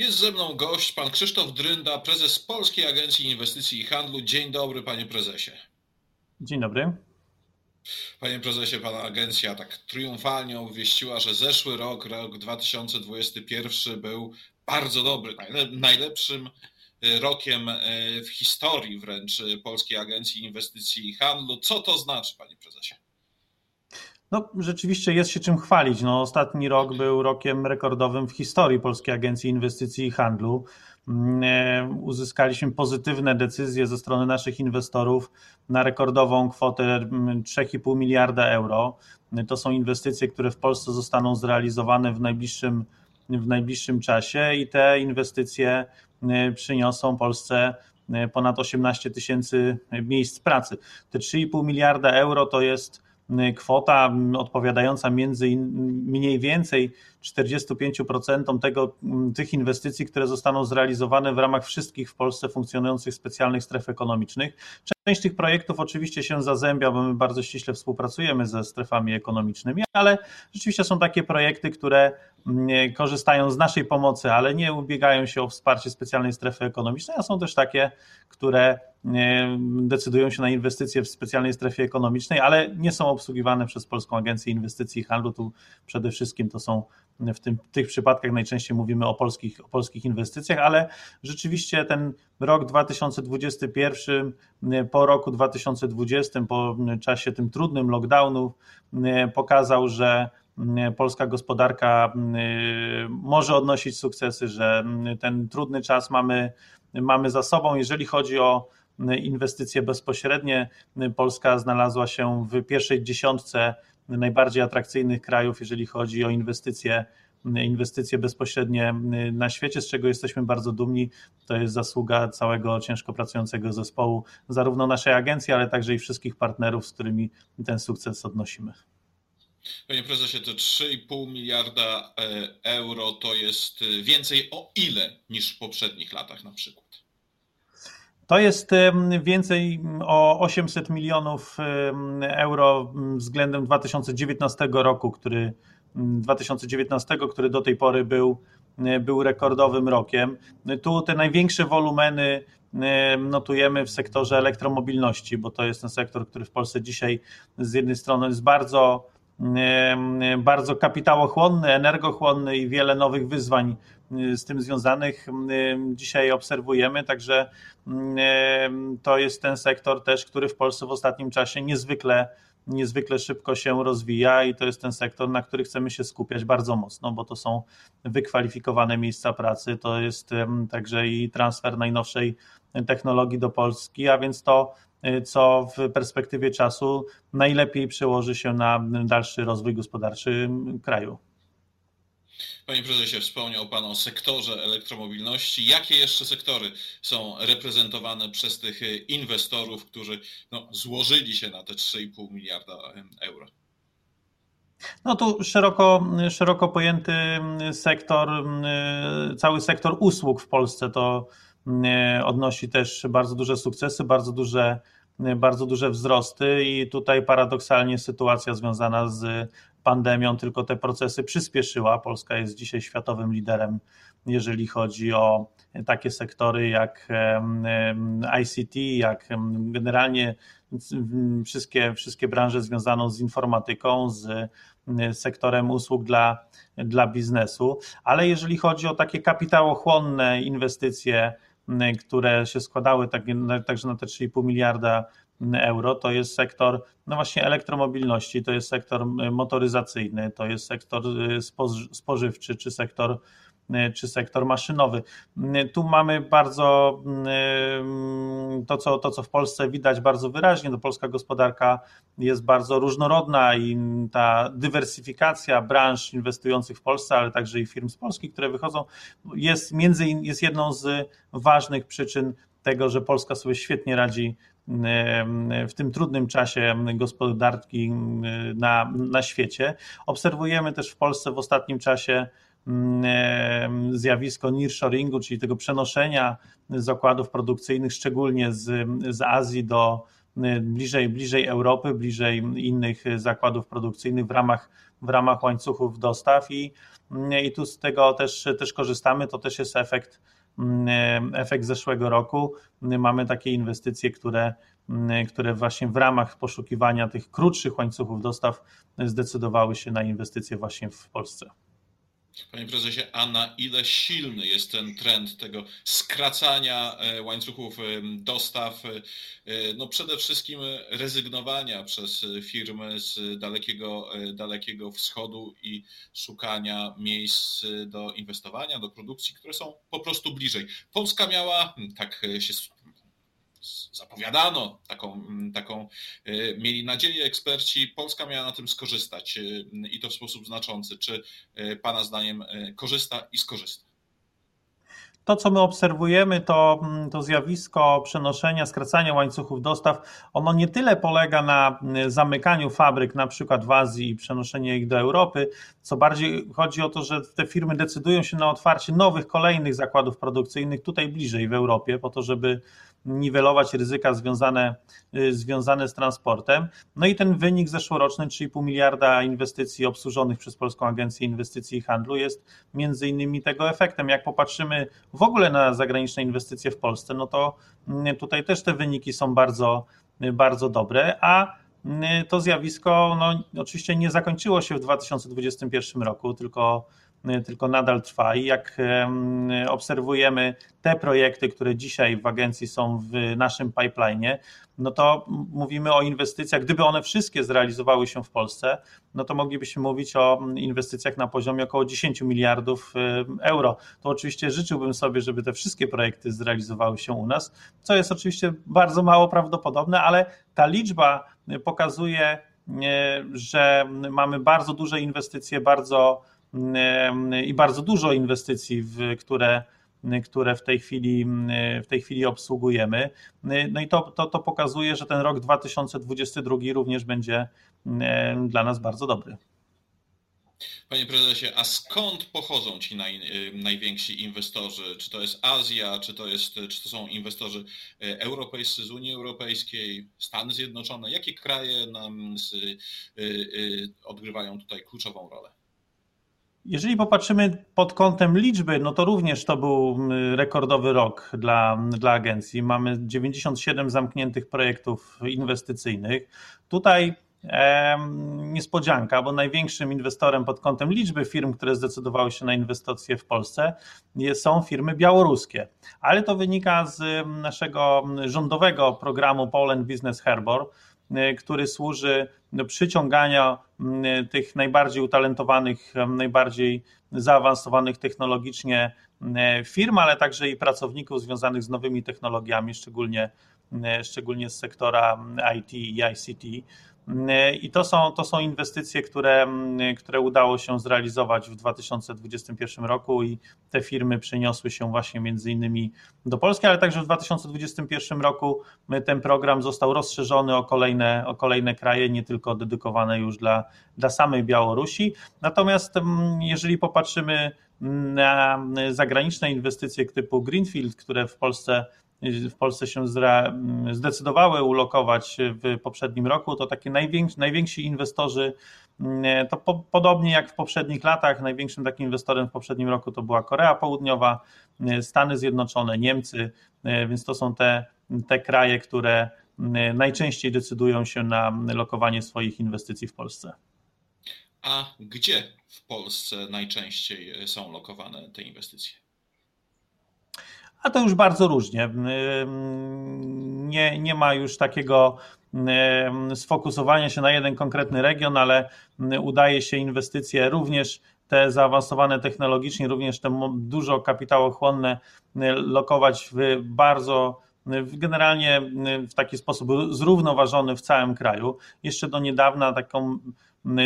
Jest ze mną gość, pan Krzysztof Drynda, prezes Polskiej Agencji Inwestycji i Handlu. Dzień dobry, panie prezesie. Dzień dobry. Panie prezesie, pana agencja tak triumfalnie obwieściła, że zeszły rok, rok 2021 był bardzo dobry, najlepszym e, rokiem e, w historii wręcz Polskiej Agencji Inwestycji i Handlu. Co to znaczy, panie prezesie? No, rzeczywiście jest się czym chwalić. No, ostatni rok był rokiem rekordowym w historii Polskiej Agencji Inwestycji i Handlu. Mm, e, uzyskaliśmy pozytywne decyzje ze strony naszych inwestorów na rekordową kwotę 3,5 mm, miliarda euro. To są inwestycje, które w Polsce zostaną zrealizowane w najbliższym, w najbliższym czasie i te inwestycje e, przyniosą Polsce e, ponad 18 tysięcy miejsc pracy. Te 3,5 miliarda euro to jest kwota odpowiadająca między mniej więcej 45% tego, tych inwestycji, które zostaną zrealizowane w ramach wszystkich w Polsce funkcjonujących specjalnych stref ekonomicznych. Część tych projektów oczywiście się zazębia, bo my bardzo ściśle współpracujemy ze strefami ekonomicznymi, ale rzeczywiście są takie projekty, które korzystają z naszej pomocy, ale nie ubiegają się o wsparcie specjalnej strefy ekonomicznej, a są też takie, które decydują się na inwestycje w specjalnej strefie ekonomicznej, ale nie są obsługiwane przez Polską Agencję Inwestycji i Handlu. Tu przede wszystkim to są w tym, tych przypadkach najczęściej mówimy o polskich, o polskich inwestycjach, ale rzeczywiście ten rok 2021 po roku 2020, po czasie tym trudnym lockdownu pokazał, że polska gospodarka może odnosić sukcesy, że ten trudny czas mamy, mamy za sobą. Jeżeli chodzi o inwestycje bezpośrednie, Polska znalazła się w pierwszej dziesiątce najbardziej atrakcyjnych krajów, jeżeli chodzi o inwestycje inwestycje bezpośrednie na świecie, z czego jesteśmy bardzo dumni. To jest zasługa całego ciężko pracującego zespołu, zarówno naszej agencji, ale także i wszystkich partnerów, z którymi ten sukces odnosimy. Panie prezesie, te 3,5 miliarda e, euro to jest więcej o ile niż w poprzednich latach na przykład? To jest więcej o 800 milionów euro względem 2019 roku, który 2019, który do tej pory był, był rekordowym rokiem. Tu te największe wolumeny notujemy w sektorze elektromobilności, bo to jest ten sektor, który w Polsce dzisiaj z jednej strony jest bardzo, bardzo kapitałochłonny, energochłonny i wiele nowych wyzwań z tym związanych dzisiaj obserwujemy, także to jest ten sektor też, który w Polsce w ostatnim czasie niezwykle niezwykle szybko się rozwija i to jest ten sektor, na który chcemy się skupiać bardzo mocno, bo to są wykwalifikowane miejsca pracy, to jest także i transfer najnowszej technologii do Polski, a więc to, y, co w perspektywie czasu najlepiej przełoży się na dalszy rozwój gospodarczy kraju. Panie prezesie, wspomniał Pan o sektorze elektromobilności. Jakie jeszcze sektory są reprezentowane przez tych inwestorów, którzy no, złożyli się na te 3,5 miliarda euro? No tu szeroko, szeroko pojęty sektor, cały sektor usług w Polsce to odnosi też bardzo duże sukcesy, bardzo duże bardzo duże wzrosty i tutaj paradoksalnie sytuacja związana z pandemią tylko te procesy przyspieszyła. Polska jest dzisiaj światowym liderem, jeżeli chodzi o takie sektory jak ICT, jak generalnie wszystkie, wszystkie branże związane z informatyką, z sektorem usług dla, dla biznesu, ale jeżeli chodzi o takie kapitałochłonne inwestycje, które się składały tak, także na te 3,5 miliarda euro, to jest sektor no właśnie elektromobilności, to jest sektor motoryzacyjny, to jest sektor y, spożywczy czy sektor y, czy sektor maszynowy. Tu mamy bardzo y, to co, to, co w Polsce widać bardzo wyraźnie, to polska gospodarka jest bardzo różnorodna i ta dywersyfikacja branż inwestujących w Polsce, ale także i firm z Polski, które wychodzą, jest między jest jedną z ważnych przyczyn tego, że Polska sobie świetnie radzi w tym trudnym czasie gospodarki na, na świecie. Obserwujemy też w Polsce w ostatnim czasie zjawisko nearshoringu, czyli tego przenoszenia zakładów produkcyjnych, szczególnie z, z Azji do bliżej, bliżej Europy, bliżej innych zakładów produkcyjnych w ramach, w ramach łańcuchów dostaw i i tu z tego też, też korzystamy. To też jest efekt, efekt zeszłego roku. Mamy takie inwestycje, które, które właśnie w ramach poszukiwania tych krótszych łańcuchów dostaw zdecydowały się na inwestycje właśnie w Polsce. Panie prezesie, a na ile silny jest ten trend tego skracania e, łańcuchów e, dostaw, e, no przede wszystkim rezygnowania przez firmy z dalekiego, dalekiego wschodu i szukania miejsc do inwestowania, do produkcji, które są po prostu bliżej. Polska miała, tak się zapowiadano, taką, mm, taką y, mieli nadzieję eksperci, Polska miała na tym skorzystać y, i to w sposób znaczący. Czy y, Pana zdaniem korzysta i skorzysta? To, co my obserwujemy, to, mm, to zjawisko przenoszenia, skracania łańcuchów dostaw, ono nie tyle polega na zamykaniu fabryk, na przykład w Azji i przenoszeniu ich do Europy, co bardziej chodzi o to, że te firmy decydują się na otwarcie nowych, kolejnych zakładów produkcyjnych tutaj bliżej w Europie, po to, żeby niwelować ryzyka związane, y, związane z transportem. No i ten wynik zeszłoroczny, 3,5 miliarda inwestycji obsłużonych przez Polską Agencję Inwestycji i Handlu jest między innymi tego efektem. Jak popatrzymy w ogóle na zagraniczne inwestycje w Polsce, no to mm, tutaj też te wyniki są bardzo, bardzo dobre, a to zjawisko no, oczywiście nie zakończyło się w 2021 roku, tylko Y, tylko nadal trwa i jak obserwujemy te projekty, które dzisiaj w agencji są w naszym pipeline, no to mówimy o inwestycjach, gdyby one wszystkie zrealizowały się w Polsce, no to moglibyśmy mówić o inwestycjach na poziomie około 10 miliardów y, euro. To oczywiście życzyłbym sobie, żeby te wszystkie projekty zrealizowały się u nas, co jest oczywiście bardzo mało prawdopodobne, ale ta liczba pokazuje, y, że mamy bardzo duże inwestycje, bardzo i bardzo dużo inwestycji, w które, które w tej chwili, w tej chwili obsługujemy. No i to, to, to pokazuje, że ten rok 2022 również będzie dla nas bardzo dobry. Panie prezesie, a skąd pochodzą ci naj, najwięksi inwestorzy? Czy to jest Azja, czy to, jest, czy to są inwestorzy e, europejscy z Unii Europejskiej, Stany Zjednoczone? Jakie kraje nam z, y, y, odgrywają tutaj kluczową rolę? Jeżeli popatrzymy pod kątem liczby, no to również to był mm, rekordowy rok dla, dla agencji. Mamy 97 zamkniętych projektów inwestycyjnych. Tutaj e, niespodzianka, bo największym inwestorem pod kątem liczby firm, które zdecydowały się na inwestycje w Polsce, są firmy białoruskie. Ale to wynika z naszego rządowego programu Poland Business Harbor, który służy przyciągania tych najbardziej utalentowanych, najbardziej zaawansowanych technologicznie firm, ale także i pracowników związanych z nowymi technologiami, szczególnie, szczególnie z sektora IT i ICT. I to są, to są inwestycje, które, które udało się zrealizować w 2021 roku i te firmy przeniosły się właśnie między innymi do Polski, ale także w 2021 roku ten program został rozszerzony o kolejne, o kolejne kraje, nie tylko dedykowane już dla, dla samej Białorusi. Natomiast jeżeli popatrzymy na zagraniczne inwestycje typu Greenfield, które w Polsce w Polsce się zdecydowały ulokować w poprzednim roku, to takie najwięksi, najwięksi inwestorzy, mm, to po, podobnie jak w poprzednich latach, największym takim inwestorem w poprzednim roku to była Korea Południowa, mm, Stany Zjednoczone, Niemcy, mm, więc to są te, te kraje, które najczęściej decydują się na lokowanie swoich inwestycji w Polsce. A gdzie w Polsce najczęściej są lokowane te inwestycje? A to już bardzo różnie. Nie, nie ma już takiego sfokusowania się na jeden konkretny region, ale udaje się inwestycje również te zaawansowane technologicznie, również te dużo kapitałochłonne lokować w bardzo generalnie w taki sposób zrównoważony w całym kraju. Jeszcze do niedawna taką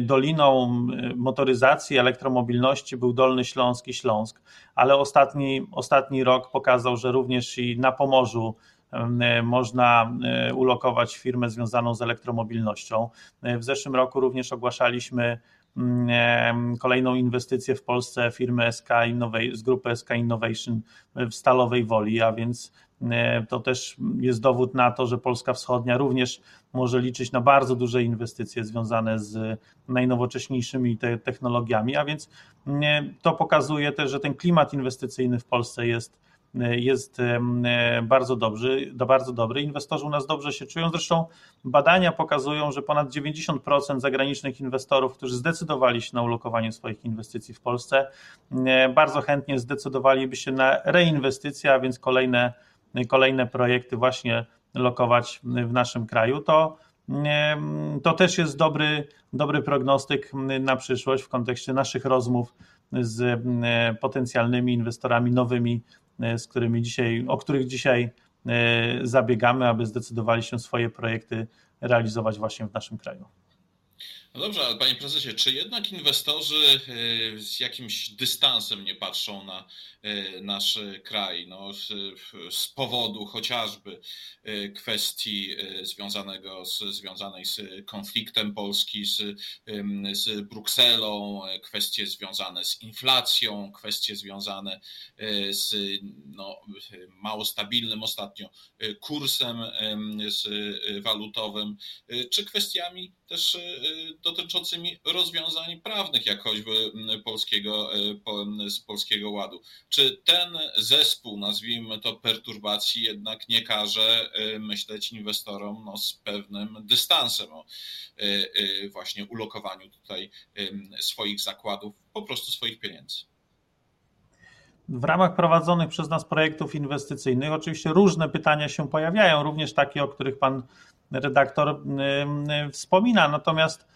doliną motoryzacji, elektromobilności był Dolny Śląsk i Śląsk, ale ostatni, ostatni rok pokazał, że również i na Pomorzu można ulokować firmę związaną z elektromobilnością. W zeszłym roku również ogłaszaliśmy kolejną inwestycję w Polsce firmy SK z grupy SK Innovation w Stalowej Woli, a więc to też jest dowód na to, że Polska Wschodnia również może liczyć na bardzo duże inwestycje związane z najnowocześniejszymi te technologiami, a więc to pokazuje też, że ten klimat inwestycyjny w Polsce jest jest bardzo dobry, bardzo dobry. Inwestorzy u nas dobrze się czują. Zresztą badania pokazują, że ponad 90% zagranicznych inwestorów, którzy zdecydowali się na ulokowanie swoich inwestycji w Polsce, bardzo chętnie zdecydowaliby się na reinwestycje, a więc kolejne, kolejne projekty właśnie lokować w naszym kraju. To to też jest dobry, dobry prognostyk na przyszłość w kontekście naszych rozmów z potencjalnymi inwestorami nowymi E, z którymi dzisiaj, o których dzisiaj e, zabiegamy, aby zdecydowali się swoje projekty realizować właśnie w naszym kraju. No dobrze, ale panie prezesie, czy jednak inwestorzy e, z jakimś dystansem nie patrzą na e, nasz kraj? No, z powodu chociażby e, kwestii związanego z, związanej z konfliktem Polski z, z Brukselą, kwestie związane z inflacją, kwestie związane z no, mało stabilnym ostatnio kursem walutowym, czy kwestiami też dotyczącymi rozwiązań prawnych, jak choćby polskiego, e, polskiego ładu. Czy ten zespół, nazwijmy to perturbacji, jednak nie każe e, myśleć inwestorom no, z pewnym dystansem o e, właśnie ulokowaniu tutaj swoich zakładów, po prostu swoich pieniędzy? W ramach prowadzonych przez nas projektów inwestycyjnych oczywiście różne pytania się pojawiają, również takie, o których pan redaktor wspomina. Natomiast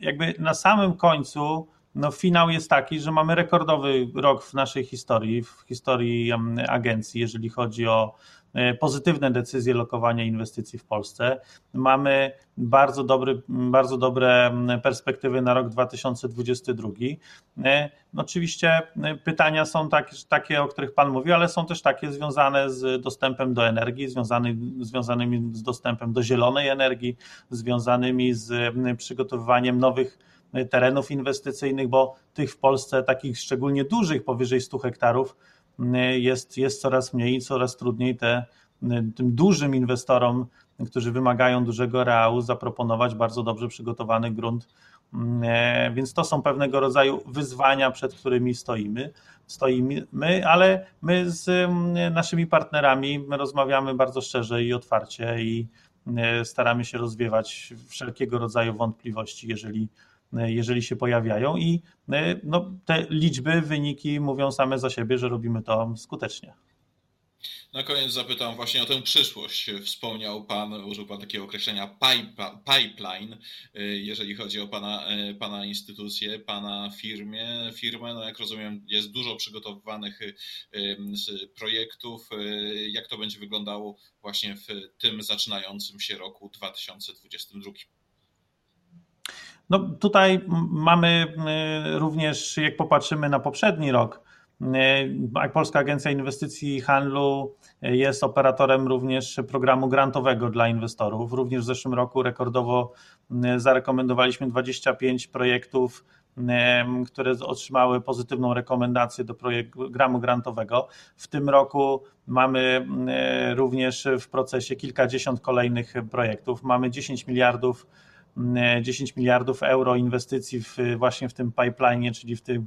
jakby na samym końcu no, finał jest taki, że mamy rekordowy rok w naszej historii, w historii agencji, jeżeli chodzi o pozytywne decyzje lokowania inwestycji w Polsce. Mamy bardzo, dobry, bardzo dobre perspektywy na rok 2022. E, oczywiście e, pytania są takie, takie, o których Pan mówił, ale są też takie związane z dostępem do energii, związany, związanymi z dostępem do zielonej energii, związanymi z przygotowywaniem nowych terenów inwestycyjnych, bo tych w Polsce takich szczególnie dużych, powyżej 100 hektarów, jest, jest coraz mniej i coraz trudniej te, tym dużym inwestorom, którzy wymagają dużego reału, zaproponować bardzo dobrze przygotowany grunt. Więc to są pewnego rodzaju wyzwania, przed którymi stoimy, stoimy, ale my z naszymi partnerami rozmawiamy bardzo szczerze i otwarcie i staramy się rozwiewać wszelkiego rodzaju wątpliwości, jeżeli E, jeżeli się pojawiają i e, no, te liczby, wyniki mówią same za siebie, że robimy to skutecznie. Na koniec zapytam właśnie o tę przyszłość. Wspomniał Pan, użył Pan takiego określenia pipeline, e, jeżeli chodzi o Pana, pana instytucję, Pana firmie, firmę. No jak rozumiem, jest dużo przygotowywanych projektów. Jak to będzie wyglądało właśnie w tym zaczynającym się roku 2022? No tutaj mamy y, również, jak popatrzymy na poprzedni rok, y, Polska Agencja Inwestycji i Handlu y, jest operatorem również programu grantowego dla inwestorów. Również w zeszłym roku rekordowo zarekomendowaliśmy 25 projektów, które otrzymały pozytywną rekomendację do programu grantowego. W tym roku mamy również w procesie kilkadziesiąt kolejnych projektów. Mamy 10 miliardów 10 miliardów euro inwestycji w, właśnie w tym pipeline, czyli w tym,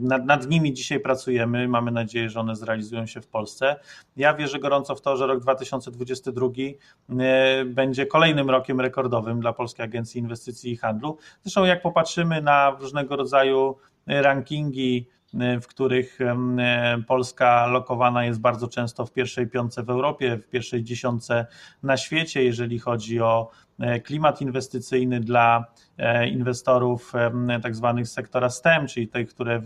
nad, nad, nimi dzisiaj pracujemy. Mamy nadzieję, że one zrealizują się w Polsce. Ja wierzę gorąco w to, że rok 2022 e, będzie kolejnym rokiem rekordowym dla Polskiej Agencji Inwestycji i Handlu. Zresztą, jak popatrzymy na różnego rodzaju rankingi, w których Polska lokowana jest bardzo często w pierwszej piątce w Europie, w pierwszej dziesiątce na świecie, jeżeli chodzi o e, klimat inwestycyjny dla e, inwestorów tak zwanych sektora STEM, czyli tych, które,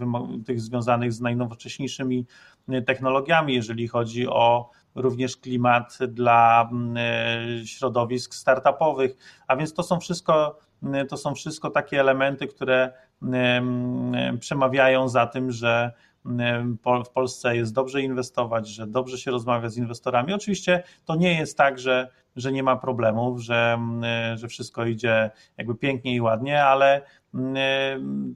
tych związanych z najnowocześniejszymi e, technologiami, jeżeli chodzi o również klimat dla środowisk startupowych, a więc to są wszystko, to są wszystko takie elementy, które przemawiają za tym, że w Polsce jest dobrze inwestować, że dobrze się rozmawia z inwestorami. Oczywiście to nie jest tak, że, że nie ma problemów, że, że wszystko idzie jakby pięknie i ładnie, ale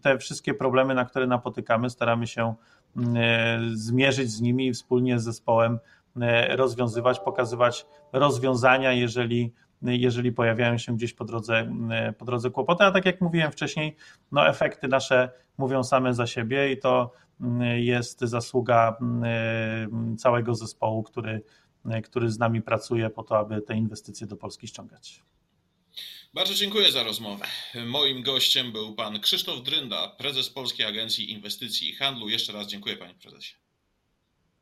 te wszystkie problemy, na które napotykamy, staramy się zmierzyć z nimi i wspólnie z zespołem rozwiązywać, pokazywać rozwiązania, jeżeli jeżeli pojawiają się gdzieś po drodze, po drodze kłopoty, a tak jak mówiłem wcześniej, no efekty nasze mówią same za siebie i to jest zasługa całego zespołu, który, który z nami pracuje po to, aby te inwestycje do Polski ściągać. Bardzo dziękuję za rozmowę. Moim gościem był pan Krzysztof Drynda, prezes Polskiej Agencji Inwestycji i Handlu. Jeszcze raz dziękuję panie prezesie.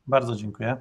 Bardzo dziękuję.